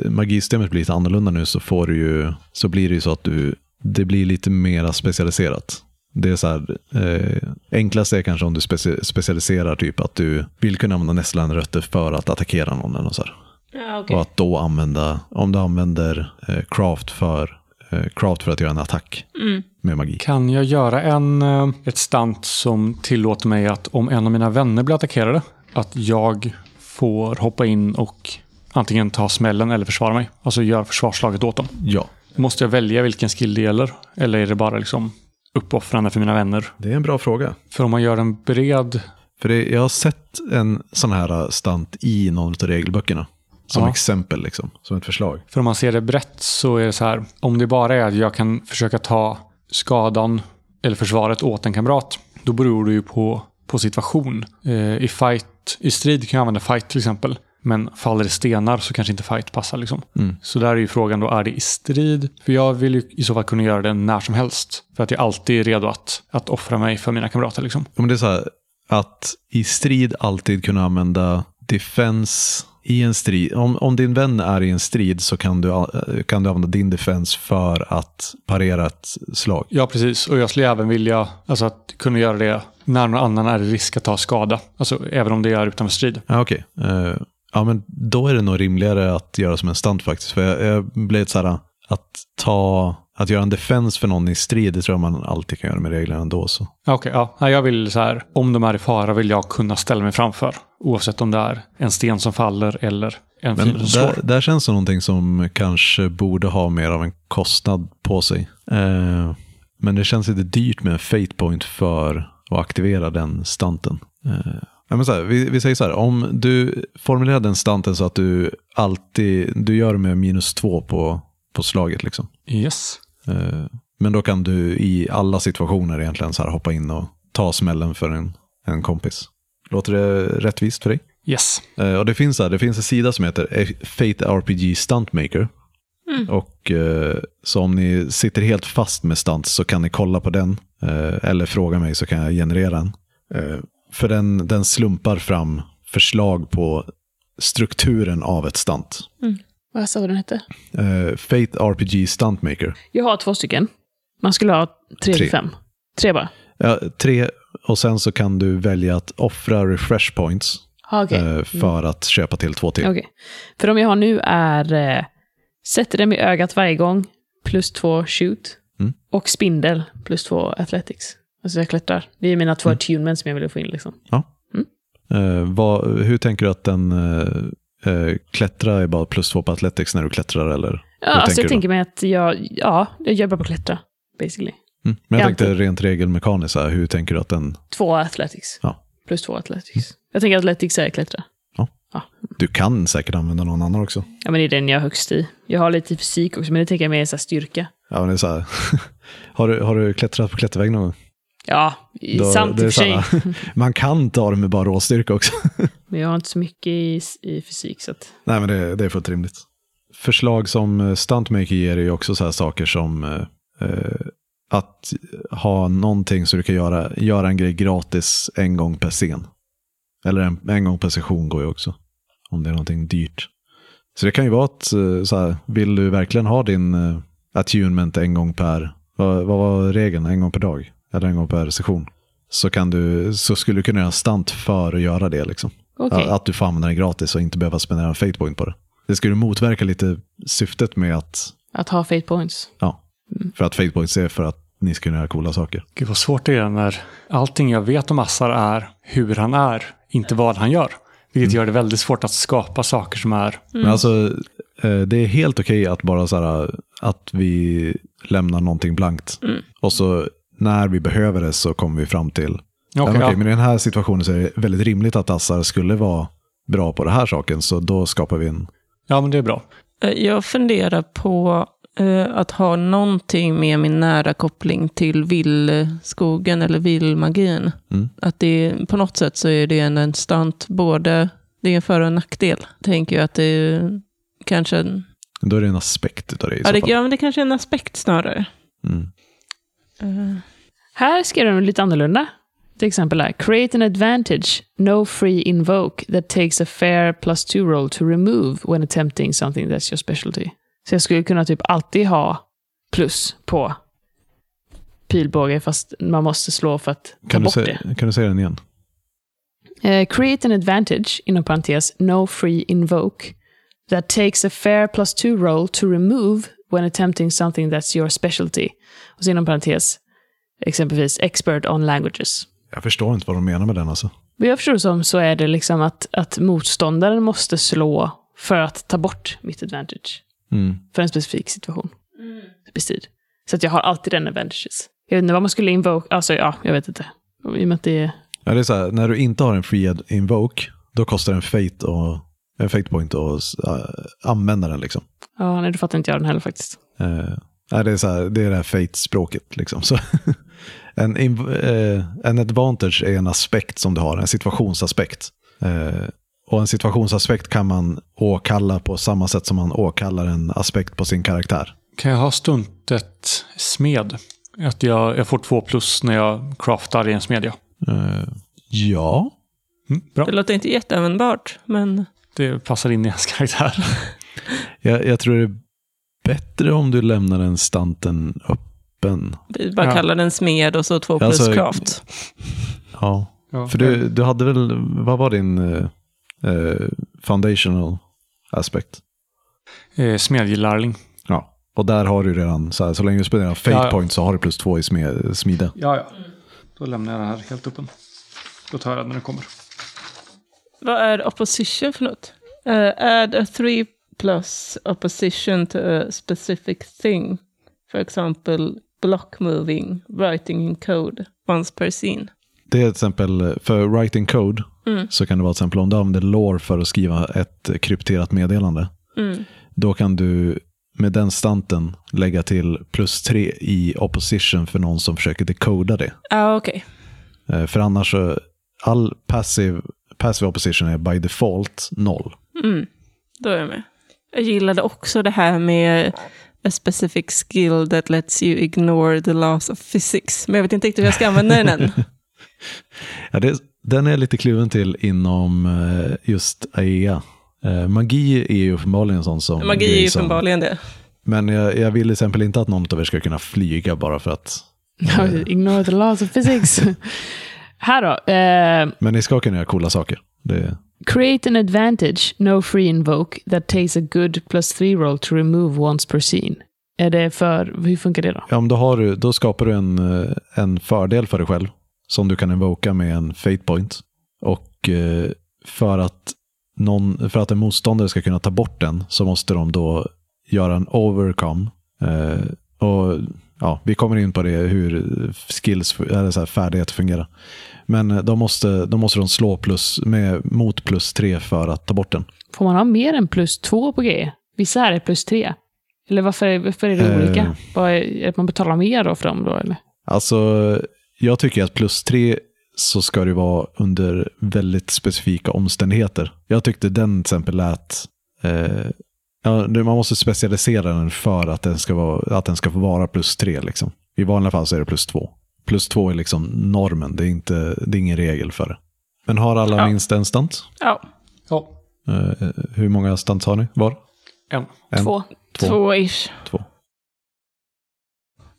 magisystemet blir lite annorlunda nu så, får du ju, så blir det ju så att du, det blir lite mer specialiserat. Det är så här, eh, enklast är kanske om du speci- specialiserar typ att du vill kunna använda nästlanderötter för att attackera någon. Eller något så här. Ja, okej. Och att då använda, om du använder eh, craft, för, eh, craft för att göra en attack Mm. med magi. Kan jag göra en, eh, ett stunt som tillåter mig att om en av mina vänner blir attackerade, att jag får hoppa in och antingen ta smällen eller försvara mig. Alltså göra försvarslaget åt dem. Ja, Måste jag välja vilken skill det gäller? Eller är det bara liksom uppoffrande för mina vänner? det är en bra fråga. För om man gör en bred... För det, jag har sett en sån här stunt i någon av regelböckerna. Som Ja. exempel, liksom, som ett förslag. För om man ser det brett så är det så här. Om det bara är att jag kan försöka ta skadan eller försvaret åt en kamrat. Då beror det ju på, på situation. Eh, I fight, i strid kan jag använda fight till exempel. Men faller det stenar så kanske inte fight passar. Liksom. Mm. Så där är ju frågan då, är det i strid? För jag vill ju i så fall kunna göra det när som helst. För att jag alltid är redo att, att offra mig för mina kamrater. Liksom. Ja, Men det är så här, att i strid alltid kunna använda defense i en strid. Om, om din vän är i en strid så kan du, a- kan du använda din defense för att parera ett slag. Ja, precis. Och jag skulle även vilja alltså, att kunna göra det när någon annan är i risk att ta skada. Alltså även om det är utanför strid. Ja, okej. Eh, ja, men då är det nog rimligare att göra som en stunt faktiskt. För jag, jag blev så här, att ta, att göra en defense för någon i strid, det tror jag man alltid kan göra med reglerna ändå. Okej, ja. Nej, Jag vill så här, om de är i fara vill jag kunna ställa mig framför. Oavsett om det är en sten som faller eller en Men som slår. där, där känns det någonting som kanske borde ha mer av en kostnad på sig. Eh, men det känns lite dyrt med en fate point för och aktivera den stunten. Eh, ja, men så här, vi, vi säger så här, om du formulerar den stunten så att du alltid du gör med minus två på, på slaget. Liksom. Yes. Eh, men då kan du i alla situationer egentligen så här hoppa in och ta smällen för en, en kompis. Låter det rättvist för dig? Yes. Eh, och det finns, så här, det finns en sida som heter Fate RPG Stuntmaker. Och eh, Så om ni sitter helt fast med stunts så kan ni kolla på den. Eller fråga mig så kan jag generera en. För den, den slumpar fram förslag på strukturen av ett stunt. Vad sa du den hette? Eh, Fate RPG Stuntmaker. Jag har två stycken. Man skulle ha tre, Tre. till fem. Tre bara? Ja, tre, och sen så kan du välja att offra refresh points Ah, okej. eh, för att köpa till två till. Okej. För de jag har nu är eh, sätter dem i ögat varje gång, plus två shoot. Mm. Och spindel, plus två athletics. Alltså jag klättrar. Det är mina två Mm. attunements som jag vill få in. Liksom. Eh, vad, hur tänker du att den eh, eh, klättra är bara plus två på Athletics när du klättrar? Eller? Ja, Hur alltså tänker jag tänker mig att jag, ja, jag jobbar på att klättra, basically. Mm. Men jag Ja, tänkte rent regelmekaniskt, här, hur tänker du att den... Två athletics. Ja. Plus två athletics. Jag tänker att athletics är klättra. Du kan säkert använda någon annan också. Ja, men det är den jag är högst i. Jag har lite fysik också, men det tänker jag mer är så styrka. Ja, men det är så här. [laughs] har, du, har du klättrat på klättervägg någon gång? Ja, Då- sant det i är och för sig. [laughs] Man kan ta det med bara råstyrka också. [laughs] Men jag har inte så mycket i, i fysik, så att... Nej, men det, det är fullt rimligt. Förslag som eh, Stuntmaker ger är ju också så här saker som eh, eh, att ha någonting så du kan göra, göra en grej gratis en gång per scen. Eller en, en gång per session går ju också. Om det är någonting dyrt. Så det kan ju vara att, eh, så här, vill du verkligen ha din attunement en gång per, vad, vad var regeln, en gång per dag? Eller en gång per session? Så, kan du, så skulle du kunna göra en stunt för att göra det. Liksom. Ja, Att du får använda den gratis och inte behöva spendera en fate point på det. Det skulle motverka lite syftet med att, Att ha fate points. ja, för att fate points är för att ni ska kunna göra coola saker. Gud vad svårt det är när allting jag vet om Assar är hur han är, inte vad han gör. Vilket gör det väldigt svårt att skapa saker som är... Men alltså, eh, det är helt okej att bara så här, att vi lämnar någonting blankt. Och så när vi behöver det så kommer vi fram till, men, okej, ja. men i den här situationen så är det väldigt rimligt att Assar skulle vara bra på den här saken, så då skapar vi en ja, men det är bra. Eh, Jag funderar på eh, att ha någonting med min nära koppling till villskogen eller villmagin. Mm. Att det på något sätt så är det en, stunt, både det är en för och en nackdel. Tänker jag att det är kanske en, Då är det en aspekt av det i ja, så det, fall. ja, men det kanske är en aspekt snarare. Mm. Eh, Här skrev de lite annorlunda. Till exempel här. Create an advantage, no free invoke that takes a fair plus two roll to remove when attempting something that's your specialty. Så jag skulle kunna typ alltid ha plus på pilbåge fast man måste slå för att ta Kan, du bort säga, det. kan du säga den igen? Eh, create an advantage, inom parentes, no free invoke, that takes a fair plus two roll to remove when attempting something that's your specialty. Och så inom parentes, exempelvis expert on languages. Jag förstår inte vad de menar med den alltså. Vad jag förstår som så är det liksom att, att motståndaren måste slå för att ta bort mitt advantage. Mm. För en specifik situation. Bestrid. Så att jag har alltid den advantages. Jag vet inte vad man skulle invoke, alltså ja, jag vet inte. I och med att det är... Ja, det är så här, när du inte har en free invoke, då kostar det en fate, och, en fate point att äh, använda den. Liksom. Ja, nej, då fattar inte jag den heller faktiskt. Eh, nej, det, är så här, det är det här fate-språket. Liksom. Så [laughs] en, eh, en advantage är en aspekt som du har, en situationsaspekt. Eh, och en situationsaspekt kan man åkalla på samma sätt som man åkallar en aspekt på sin karaktär. Kan jag ha stuntet smed? Att jag, jag får två plus när jag craftar i en smedja. Eh, ja, Mm, bra. Det låter inte jätteanvändbart, men Det passar in i hans karaktär. [laughs] jag, jag tror det bättre om du lämnar den stanten öppen. vi bara Ja. kallar den smed och så två plus Alltså, craft. Ja, Ja, För du, du hade väl, vad var din eh, eh, foundational aspect? eh, Smedjelärling. Ja. Och där har du redan, så, här, så länge du spenderar fate Ja, ja. point så har du plus två i sme, smide. Ja, ja. Då lämnar jag den här helt öppen. Då tar jag den när den kommer. Vad är opposition för något? Eh, add a three plus opposition to a specific thing. For example, block moving, writing in code, once per scene. Det är till exempel, för writing code, Mm. så kan det vara till exempel om du använder lore för att skriva ett krypterat meddelande. Mm. Då kan du med den stanten lägga till plus tre i opposition för någon som försöker decoda det. Ja, okej. Eh, För annars så, all passive, passive opposition är by default noll. Mm. Då är jag med. Jag gillade också det här med a specific skill that lets you ignore the laws of physics. Men jag vet inte riktigt hur jag ska använda den än. [laughs] Ja, det, den är lite kluven till inom eh, just AEA. Eh, Magi är ju uppenbarligen en sån som... Magi är ju som- uppenbarligen det. Men jag, jag vill till exempel inte att någon av er ska kunna flyga bara för att... Ignore the laws of physics. [laughs] Här då. Eh, Men ni ska kunna göra coola saker. Det, create an advantage, no free invoke, that takes a good plus three roll to remove once per scene. Är det för, hur funkar det då? ja, om då, har du, då skapar du en, eh, en fördel för dig själv som du kan invoka med en fate point. Och eh, för att, någon, för att en motståndare ska kunna ta bort den så måste de då göra en overcome. Eh, och ja, Vi kommer in på det, hur skills, eller så här, färdigheter fungerar. Men eh, då måste, då måste de slå plus, med, mot plus tre för att ta bort den. Får man ha mer än plus två på G? Vissa är plus tre. Eller varför, är- varför är det Eh. olika? Vad är, det att man betalar mer då för dem då eller? Alltså, jag tycker att plus tre så ska det vara under väldigt specifika omständigheter. Jag tyckte den till exempel lät... Eh, ja, man måste specialisera den för att den ska, vara, att den ska få vara plus tre. Liksom. I vanliga fall så är det plus två. Plus två är liksom normen, det är, inte, det är ingen regel för det. Men har alla Ja. minst en stant? Ja, Ja, Eh, hur många stunts har ni var? en. En, Två. Två. två-ish. Två.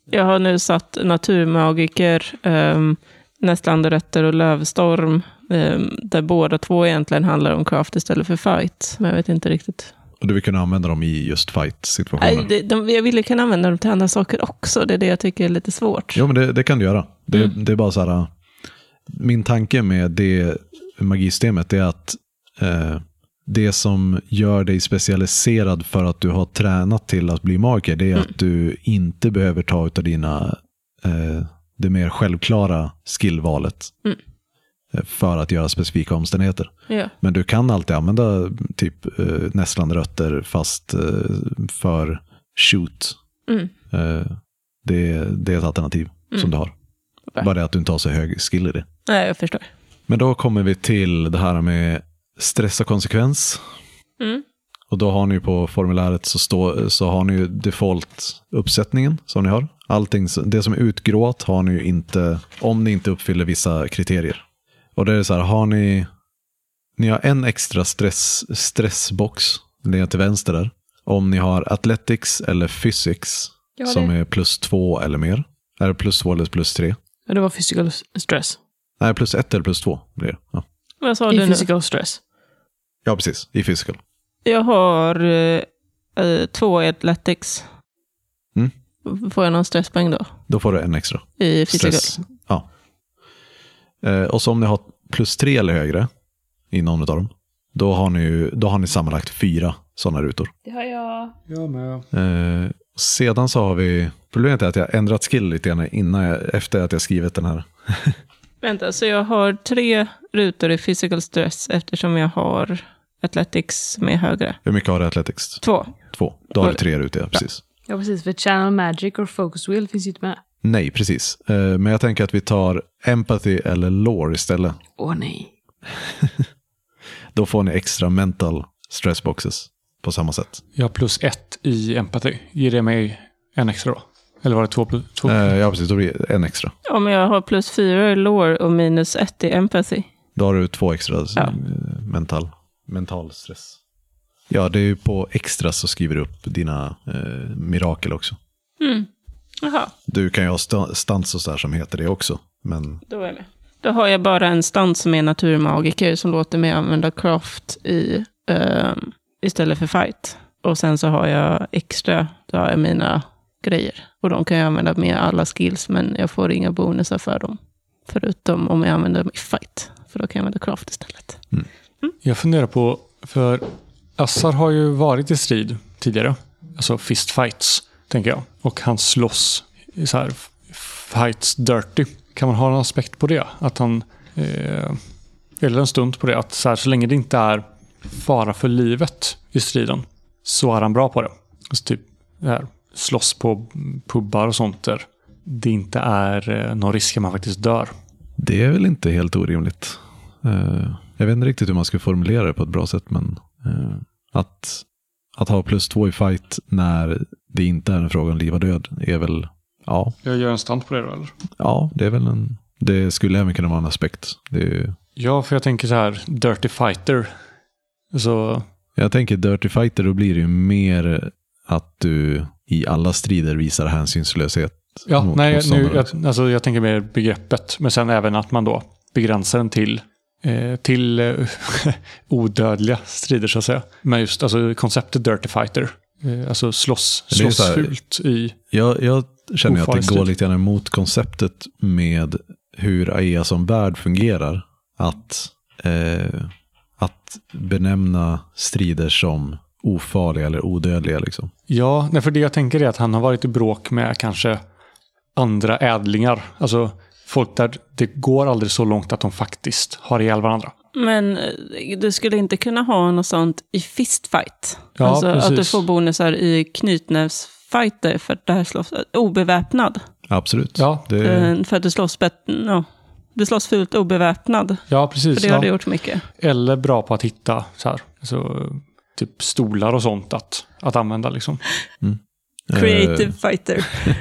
Jag har nu satt naturmagiker, um, Nästlanderötter och Lövstorm. ehm, där båda två egentligen handlar om craft istället för fight. Men jag vet inte riktigt. Och du vill kunna använda dem i just fight-situationer? Nej, det, de, jag ville kunna använda dem till andra saker också. Det är det jag tycker är lite svårt. Jo, men det, det kan du göra. Det, Mm. det är bara så här. Min tanke med det magisystemet är att eh, det som gör dig specialiserad för att du har tränat till att bli magiker, det är Mm. att du inte behöver ta av dina eh, det mer självklara skillvalet Mm. Eh, för att göra specifika omständigheter. Ja. Men du kan alltid använda typ eh, nästlandrötter fast eh, för shoot. Mm. Det, det är ett alternativ Mm. som du har. Okej. Bara det att du inte har så hög skill i det. Nej, jag förstår. Men då kommer vi till det här med stress och konsekvens. Mm. Och då har ni på formuläret så, stå, så har ni ju default-uppsättningen som ni har. Allting, det som är utgråat har ni ju inte om ni inte uppfyller vissa kriterier. Och det är så här, har ni, ni har en extra stress, stressbox ner till vänster där. Om ni har athletics eller physics Ja, som är plus två eller mer. Är det plus två eller plus tre? det var physical stress. Nej, plus ett eller plus två blir det. Ja, Vad sa I du nu? physical stress. ja precis. I physical. Jag har eh, eh, två i athletics. Mm. Får jag någon stresspoäng då? Då får du en extra. I physical? Stress. Eh, och så om ni har plus tre eller högre i någon av dem, då har ni, då har ni sammanlagt fyra sådana rutor. Det har jag. Jag med. Eh, sedan så har vi, problemet är att jag har ändrat skill lite grann innan jag, efter att jag skrivit den här. [laughs] Vänta, så jag har tre rutor i physical stress eftersom jag har athletics med högre. Hur mycket har du i Athletics? Två. Två. Då har du tre rutor, ja, precis. Ja, precis. För channel magic och focus wheel finns ju inte med. Nej, precis. Eh, men jag tänker att vi tar empathy eller lore istället. Åh nej. [laughs] Då får ni extra mental stressboxes på samma sätt. Har plus ett i empati. Ger det mig en extra då? Eller var det två plus två? Eh, ja, precis. Då blir det en extra. Om jag har plus fyra i lore och minus ett i empathy. Då har du två extra Ja. eh, mental, mental stress. Ja, det är ju på extra så skriver du upp dina eh, mirakel också. Mm. Jaha, Du kan ju ha sta- stans och sådär som heter det också. Men då är jag med. Då har jag bara en stans som är naturmagiker som låter mig använda craft i, ehm, istället för fight. Och sen så har jag extra, då har jag mina grejer. Och de kan jag använda med alla skills, men jag får inga bonusar för dem. Förutom om jag använder dem i fight. För då kan jag använda craft istället. Jag funderar på, för Assar har ju varit i strid tidigare. Alltså fist fights, tänker jag. Och han slåss i så här fights dirty. kan man ha en aspekt på det? Att han, eh, eller en stund på det, att så, här, så länge det inte är fara för livet i striden så är han bra på det. Alltså typ det här, slåss på pubbar och sånt där det inte är eh, någon risk att man faktiskt dör. Det är väl inte helt orimligt. Eh, jag vet inte riktigt hur man ska formulera det på ett bra sätt, men eh, att, att ha plus två i fight när det inte är en fråga om liv och död är väl, ja, Jag gör en stand på det då eller? ja, det är väl en, det skulle även kunna vara en aspekt. Ju- Ja, för jag tänker så här, Dirty Fighter. Så, jag tänker Dirty Fighter, då blir det ju mer att du i alla strider visar hänsynslöshet. ja, nej, nu, jag, alltså, jag tänker mer begreppet. Men sen även att man då begränsar den till, till eh, [laughs] odödliga strider så att säga. Men just alltså, konceptet Dirty Fighter. Eh, alltså slåss, slåss här- fult i... Jag, jag känner att det går lite grann emot konceptet med hur AEA som värld fungerar. Att, eh, att benämna strider som ofarliga eller odödliga. Liksom. Ja, nej, för det jag tänker är att han har varit i bråk med kanske andra ädlingar. Alltså folk där det går aldrig så långt att de faktiskt har ihjäl varandra. Men eh, du skulle inte kunna ha något sånt i fistfight? Ja, alltså att du precis. får bonusar i knytnävsfighter för att det här slåss obeväpnad. Absolut. Ja. Det, Eh, För att du slåss, bet- no. du slåss fult obeväpnad. Ja, precis. För det har ja. du gjort mycket. Eller bra på att hitta så här, alltså, typ stolar och sånt att, att använda. Liksom. Creative fighter. [laughs]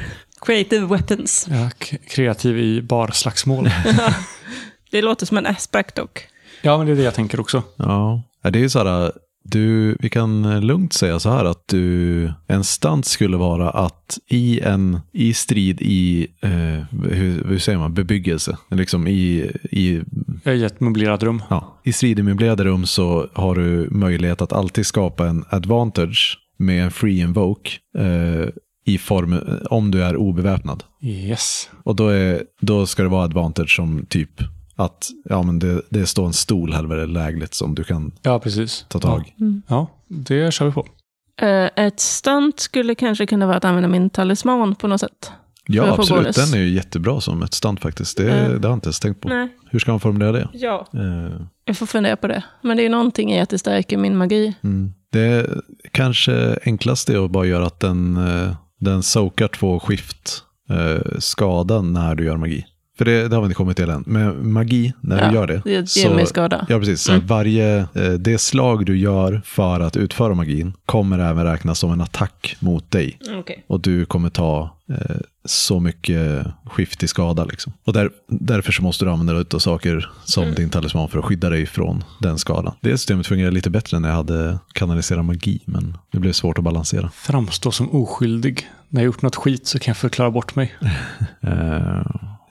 Creative weapons. Ja, kreativ i barslagsmål. [laughs] Det låter som en aspect dock. ja, men det är det jag tänker också. Ja, det är ju så här, du, vi kan lugnt säga så här att du, en stunt skulle vara att i en, i strid i, eh, hur, hur säger man, bebyggelse, liksom i, i, i ett möblerat rum. ja, i strid i möblerade rum så har du möjlighet att alltid skapa en advantage med en free invoke eh, i form, om du är obeväpnad. Yes. Och då, är, då ska det vara advantage som typ att ja, men det, det står en stol här väldigt lägligt som du kan Ja, precis. ta tag i. Ja, det kör vi på. Eh, Ett stunt skulle kanske kunna vara att använda min talisman på något sätt. Ja, absolut. Den är ju jättebra som ett stunt faktiskt. Det, Mm. det har jag inte ens tänkt på. Nej. Hur ska man formulera det? Ja. Eh, Jag får fundera på det. Men det är någonting i att det stärker min magi. mm. Det kanske enklaste är att bara göra att den, den soakar två skift eh, skada när du gör magi. För det, det har vi inte kommit till än. Men magi, när Ja, du gör det. Det ger så- mig skada. Ja, precis. Så Mm. varje, eh, det slag du gör för att utföra magin kommer även räknas som en attack mot dig. Okej. Och du kommer ta eh, så mycket skift i skada. Liksom. Och där, därför så måste du använda dig av saker som Mm. din talisman för att skydda dig från den skadan. Det systemet fungerar lite bättre när jag hade kanaliserat magi, men det blev svårt att balansera. Framstå som oskyldig. När jag gjort något skit så kan jag förklara bort mig. [laughs] Eh,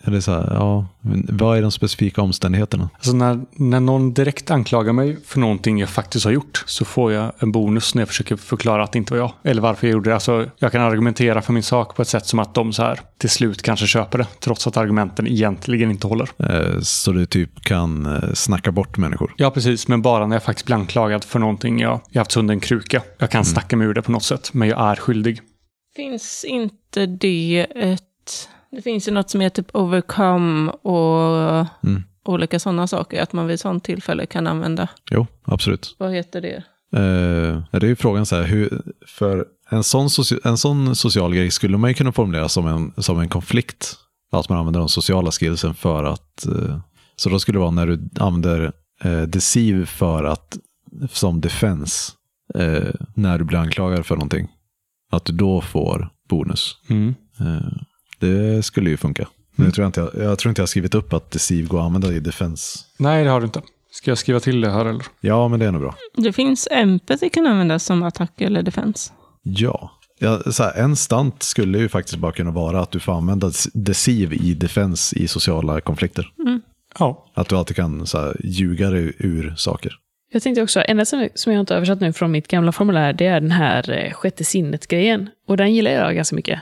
eller så här, ja, vad är de specifika omständigheterna? Alltså när, när någon direkt anklagar mig för någonting jag faktiskt har gjort så får jag en bonus när jag försöker förklara att det inte var jag. Eller varför jag gjorde det. Alltså, jag kan argumentera för min sak på ett sätt som att de så här till slut kanske köper det. Trots att argumenten egentligen inte håller. Eh, så du typ kan eh, snacka bort människor. Ja, precis. Men bara när jag faktiskt blir anklagad för någonting jag, jag har haft en kruka. Jag kan snacka mig ur det på något sätt, men jag är skyldig. Finns inte det ett... Det finns ju något som heter typ overcome och Mm. olika sådana saker. Att man vid sånt tillfälle kan använda. Jo, absolut. Vad heter det? Eh, det är ju frågan så här, hur, för en sån, en sån social grej skulle man ju kunna formulera som en, som en konflikt. Att man använder de sociala skillsen för att, eh, så då skulle det vara när du använder eh, deceive för att, som defense, när du blir anklagad för någonting. Att du då får bonus. Mm. Det skulle ju funka. Jag, tror inte jag, jag tror inte jag har skrivit upp att deceive går att använda i defense. Nej, det har du inte. Ska jag skriva till det här eller? Ja, men det är nog bra. Det finns empathy kan användas som attack eller defense. Ja. ja så här, en stant skulle ju faktiskt bara kunna vara att du får använda deceive i defense i sociala konflikter. Ja. Att du alltid kan så här, ljuga dig ur saker. Jag tänkte också, enda som, som jag inte översatt nu från mitt gamla formulär, det är den här eh, sjätte sinnet-grejen. Och den gillar jag ganska mycket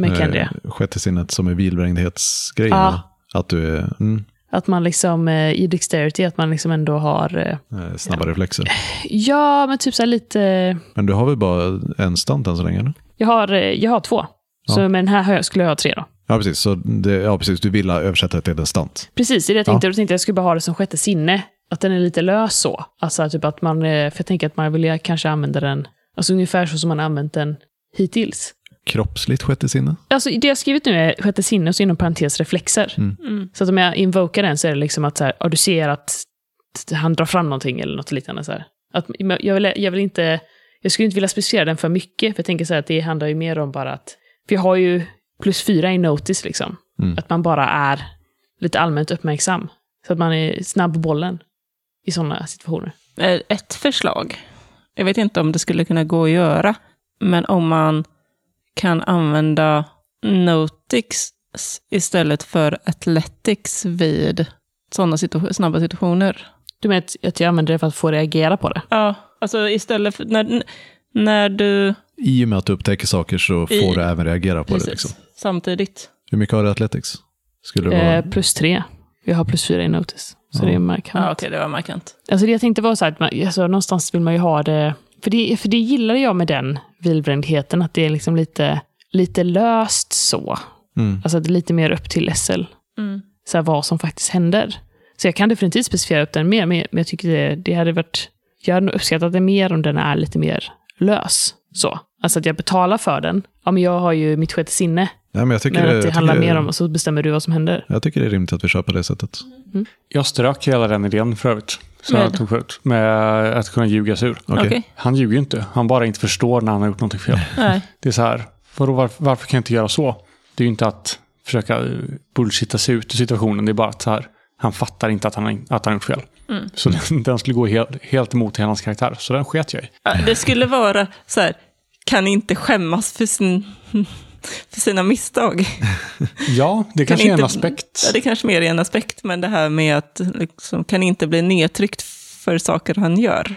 med Kendria. Eh, sjätte sinnet som är bilvrängdhetsgrejen. Ja. Att du är mm, Att man liksom eh, i Dexterity, att man liksom ändå har... eh, snabba reflexer. Ja, men typ så lite... Men du har väl bara en stant än så länge? Eller? Jag har, jag har två. Så med den här skulle jag ha tre då. Ja, precis. Så det, ja, precis. Du vill översätta det till en stant. Precis, det är det jag tänkte. Tänkte jag att jag skulle bara ha det som sjätte sinne. Att den är lite lös så. Alltså typ att man, för jag tänker att man vill kanske använda den, alltså ungefär så som man använt den hittills. Kroppsligt sjätte sinne. Alltså det jag har skrivit nu är sjätte sinne och så inom parentes reflexer. Mm. Så att om jag invokar den så är det liksom att så här, ja, du ser att han drar fram någonting eller något liknande. Så här. Att, jag, vill, jag vill inte, jag skulle inte vilja specificera den för mycket, för jag tänker så här att det handlar ju mer om bara att, för jag har ju plus fyra i notice liksom. Mm. Att man bara är lite allmänt uppmärksam. Så att man är snabb på bollen i sådana situationer. Ett förslag, jag vet inte om det skulle kunna gå att göra, men om man kan använda Notix istället för Athletics vid sådana situa- snabba situationer. Du menar att- jag använder det för att få reagera på det? Ja, alltså istället för när, när du... I och med att du upptäcker saker så får I- du även reagera på Precis, det. Liksom. samtidigt. Hur mycket har du Athletics? Skulle det vara... Eh, plus tre. Jag har plus fyra i notice. Så Ja. det är markant. Ja, okej, det var markant. Alltså det jag tänkte var så här, att man, alltså någonstans vill man ju ha det, för det, för det gillade jag med den vilbrändheten, att det är liksom lite, lite löst så. Mm. Alltså att det är lite mer upp till SL, Mm. så här, vad som faktiskt händer. Så jag kan definitivt specificera upp den mer, men, jag tycker det, det hade varit, jag hade nog uppskattat det mer om den är lite mer lös. Så. Alltså att jag betalar för den. Ja, men jag har ju mitt sjätte sinne. Ja, men jag tycker, Men att det jag handlar tycker, mer om, och så bestämmer du vad som händer. Jag tycker det är rimligt att vi kör på det sättet. Jag strök hela den idén för övrigt. Med? tog förut. Med att kunna ljuga sig ur. Okej. Han ljuger ju inte. Han bara inte förstår när han har gjort någonting fel. Nej. Det är så här, vadå, varför, varför kan jag inte göra så? Det är ju inte att försöka eh, bullshitta sig ut ur situationen. Det är bara att så här, han fattar inte att han, att han gjort fel. Mm. Så den, [laughs] den skulle gå helt, helt emot hela hans karaktär. Så den sket jag i. Ja, Det skulle vara så här, kan inte skämmas för, sin, [laughs] för sina misstag. Ja, det kanske är en aspekt. Ja, det kanske mer är en aspekt, men det här med att liksom, kan inte bli nedtryckt för saker han gör.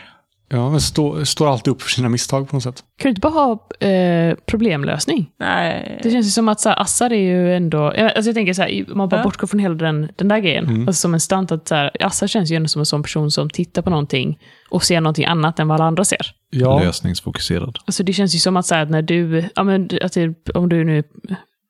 Ja, men stå, står alltid upp för sina misstag på något sätt. Kan du inte bara ha eh, problemlösning? Nej. Det känns ju som att så här, Assar är ju ändå... Alltså jag tänker så här, om man bara Ja. bortgår från hela den, den där grejen. Mm. Alltså som en stant att så här, Assar känns ju ändå som en sån person som tittar på någonting och ser någonting annat än vad alla andra ser. Ja, Lösningsfokuserad. Alltså det känns ju som att så här, när du... Ja, men, att det, om du nu...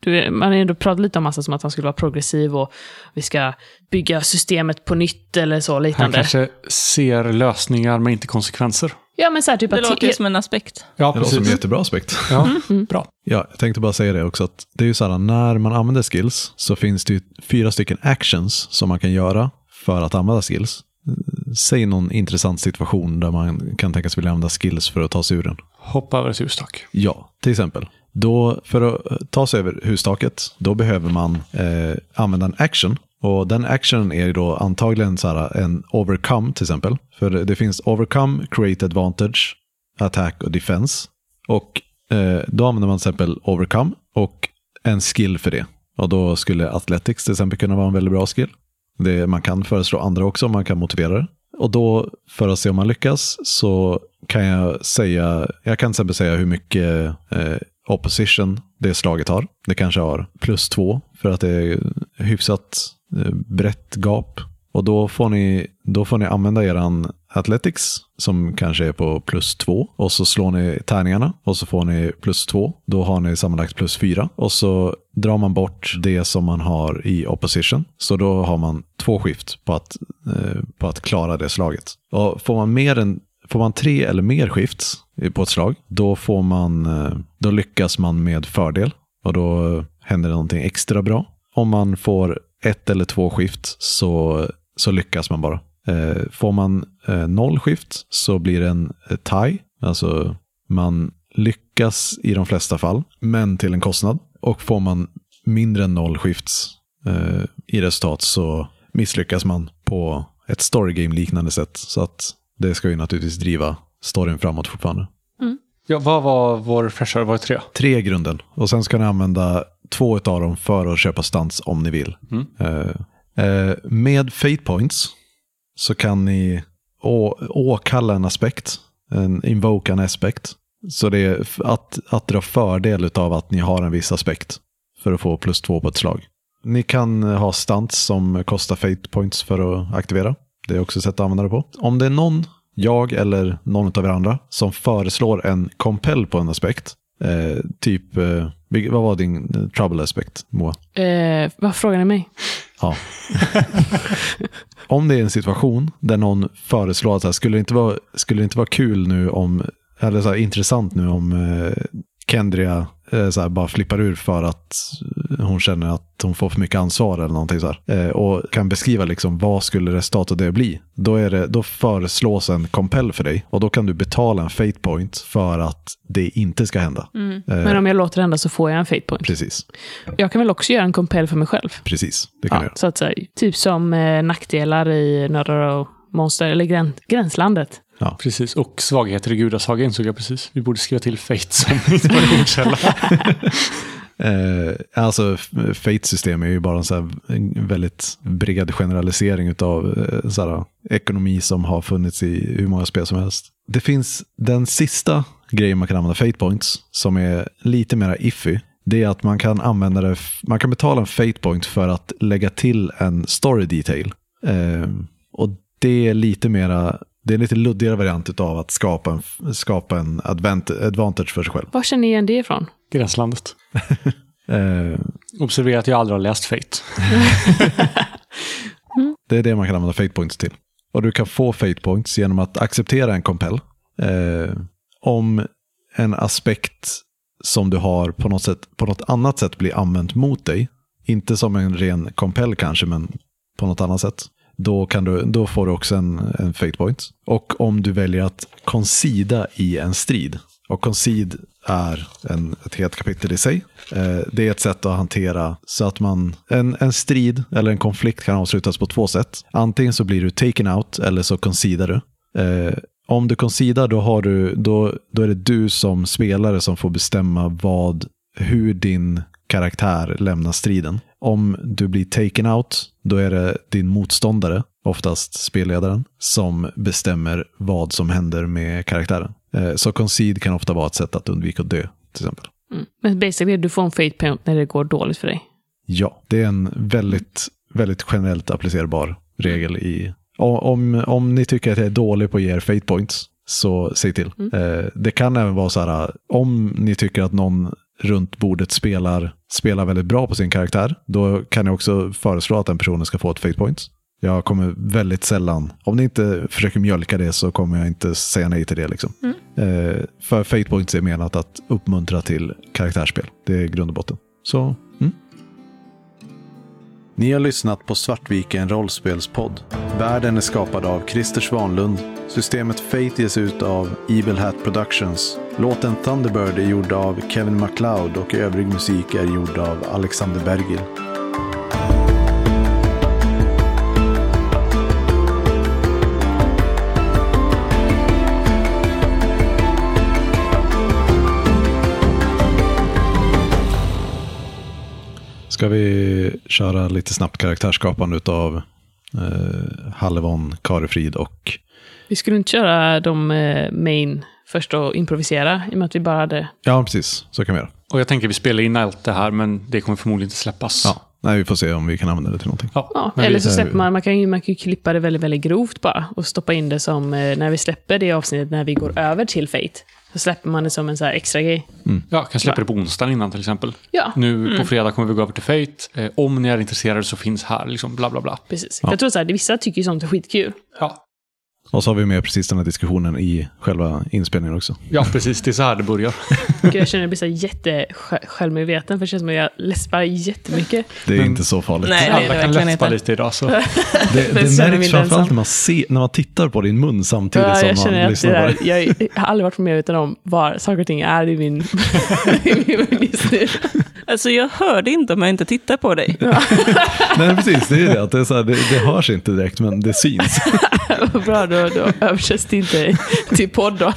Du, är- man har ändå pratat lite om Assar som att han skulle vara progressiv och vi ska bygga systemet på nytt eller så han liknande. kanske ser lösningar men inte konsekvenser. Ja, men så här, typ Det att... låter ju som en aspekt. Ja, Det låter som en precis. jättebra aspekt. Ja, Mm. bra. Ja, jag tänkte bara säga det också att det är ju så här när man använder skills så finns det ju fyra stycken actions som man kan göra för att använda skills. Säg någon intressant situation där man kan tänka sig vilja använda skills för att ta sig ur den. Hoppa över ett hustak. Ja, till exempel. Då, för att eh, ta sig över hustaket, då behöver man eh, använda en action. Och den actionen är ju då antagligen så här eh, en overcome till exempel. För det, det finns overcome, create advantage, attack och defense. Och eh, då använder man till exempel overcome och en skill för det. Och då skulle athletics till exempel kunna vara en väldigt bra skill. Det, man kan föreslå andra också om man kan motivera det. Och då, för att se om man lyckas, så kan jag säga, jag kan till exempel säga hur mycket eh, opposition det slaget har. Det kanske har plus två, för att det är hyfsat eh, brett gap. Och då får ni, då får ni använda eran Athletics som kanske är på plus två. Och så slår ni tärningarna och så får ni plus två. Då har ni sammanlagt plus fyra. Och så drar man bort det som man har i opposition. Så då har man två skift på att, eh, på att klara det slaget. Och får man mer än Får man tre eller mer skifts på ett slag, då, får man, eh, då lyckas man med fördel. Och då händer det någonting extra bra. Om man får ett eller två skift så, så lyckas man bara. Eh, får man eh, noll skift så blir det en tie. Alltså man lyckas i de flesta fall, men till en kostnad. Och får man mindre än noll skifts eh, i resultat så misslyckas man på ett storygame-liknande sätt. Så att det ska ju naturligtvis driva storyn framåt fortfarande. Ja, vad var vår fräschare? Var det tre? Tre i grunden. Och sen ska ni använda två av dem för att köpa stans om ni vill. Mm. Eh, eh, med fate points så kan ni å, åkalla en aspekt, en invoka en aspekt. Så det är att, att dra fördel av att ni har en viss aspekt för att få plus två på ett slag. Ni kan ha stunts som kostar fate points för att aktivera. Det är också ett sätt att använda det på. Om det är någon, jag eller någon av er andra, som föreslår en compel på en aspekt, eh, typ eh, Vad var din eh, trouble aspect, Moa? Eh, vad frågar ni mig? Ja. om det är en situation där någon föreslår att skulle, det inte vara, skulle det inte vara kul nu om, eller så här, intressant nu om eh, Kendria eh, så här, bara flippar ur för att hon känner att hon får för mycket ansvar eller någonting så. Eh, och kan beskriva liksom vad skulle resultatet det bli. Då, är det, då föreslås en compel för dig och då kan du betala en fate point för att det inte ska hända. Eh, Men om jag låter det hända så får jag en fate point. Precis, Jag kan väl också göra en compel för mig själv. precis. Det kan Ja, göra. så att säga, typ som eh, nackdelar i Norra Monster, eller grän, Gränslandet. Precis, och svagheter i gudasaga insåg jag precis. Vi borde skriva till Fate som [laughs] inspirationskälla. [laughs] Eh, alltså, Fate-system är ju bara en, så väldigt bred generalisering av eh, så här, ekonomi som har funnits i hur många spel som helst. Det finns den sista grejen man kan använda Fate Points som är lite mer iffy. Det är att man kan använda det, man kan betala en Fate Point för att lägga till en story detail. Eh, och det är lite mera, det är en lite luddigare variant av att skapa en, skapa en advant- advantage för sig själv. Var känner ni igen det ifrån? Gränslandet. [laughs] Eh, Observera att jag aldrig har läst Fate. [laughs] Det är det man kan använda fate points till. Och du kan få fate points genom att acceptera en compel. Eh, om en aspekt som du har på något, sätt, på något annat sätt blir använt mot dig. Inte som en ren compel kanske, men på något annat sätt. Då, kan du, då får du också en, en fate point. Och om du väljer att konsida i en strid. Och konsid är en, ett helt kapitel i sig. Eh, det är ett sätt att hantera så att man, en, en strid eller en konflikt kan avslutas på två sätt. Antingen så blir du taken out eller så konsidar du. Eh, om du konsidar då, har du, då, då är det du som spelare som får bestämma vad, hur din karaktär lämnar striden. Om du blir taken out, då är det din motståndare, oftast spelledaren, som bestämmer vad som händer med karaktären. Eh, Så concede kan ofta vara ett sätt att undvika att dö, till exempel. Mm. Men basically, du får en fate point när det går dåligt för dig. Ja, det är en väldigt, väldigt generellt applicerbar regel i... Om, om ni tycker att jag är dålig på att ge er fate points, så säg till. Eh, det kan även vara så här, om ni tycker att någon runt bordet spelar, spelar väldigt bra på sin karaktär, då kan jag också föreslå att den personen ska få ett fate point. Jag kommer väldigt sällan, om ni inte försöker mjölka det så kommer jag inte säga nej till det. Liksom. Eh, för fate points är menat att uppmuntra till karaktärsspel. Det är grund och botten. Så, mm. Ni har lyssnat på Svartviken rollspelspodd. Världen är skapad av Christer Svanlund. Systemet Fate ges ut av Evil Hat Productions. Låten Thunderbird är gjord av Kevin MacLeod och övrig musik är gjord av Alexander Bergil. Ska vi köra lite snabbt karaktärsskapande av eh, Hallevon, Karefrid och... Vi skulle inte köra de eh, main först och improvisera, i och med att vi bara hade... Ja, precis. Så kan vi göra. Och jag tänker vi spelar in allt det här, men det kommer förmodligen inte släppas. Ja. Nej, vi får se om vi kan använda det till någonting. Ja, eller så släpper man, man kan, ju, man kan ju klippa det väldigt, väldigt grovt bara och stoppa in det som, eh, när vi släpper det avsnittet när vi går över till Fate, så släpper man det som en så här extra grej. ja, kan släppa det på onsdagen innan till exempel. Ja, Nu på fredag kommer vi gå över till Fate. Eh, om ni är intresserade så finns här, liksom bla bla bla. precis. Jag tror så här, vissa tycker ju sånt är skitkul. Ja, Och så har vi med precis den här diskussionen i själva inspelningen också. ja precis. Det är så här det börjar. [laughs] Gud, jag känner att jag blir så jättesjälvmedveten, för det känns som att jag läspar jättemycket. Det är Men- inte så farligt. Nej. Alla det kan verkligen läspa inte. lite idag. Så. Det, [laughs] det mig märks framförallt när man, ser, när man tittar på din mun samtidigt Ja, som jag känner man att det lyssnar på där, det. jag har aldrig varit medveten om var saker och ting är i min, [laughs] i min mun just nu. Alltså jag hörde inte om jag inte tittar på dig. Nej, precis. Det är det. Att det, är så här, det, det hörs inte direkt, men det syns. Vad bra, då, då översätts det inte till podd.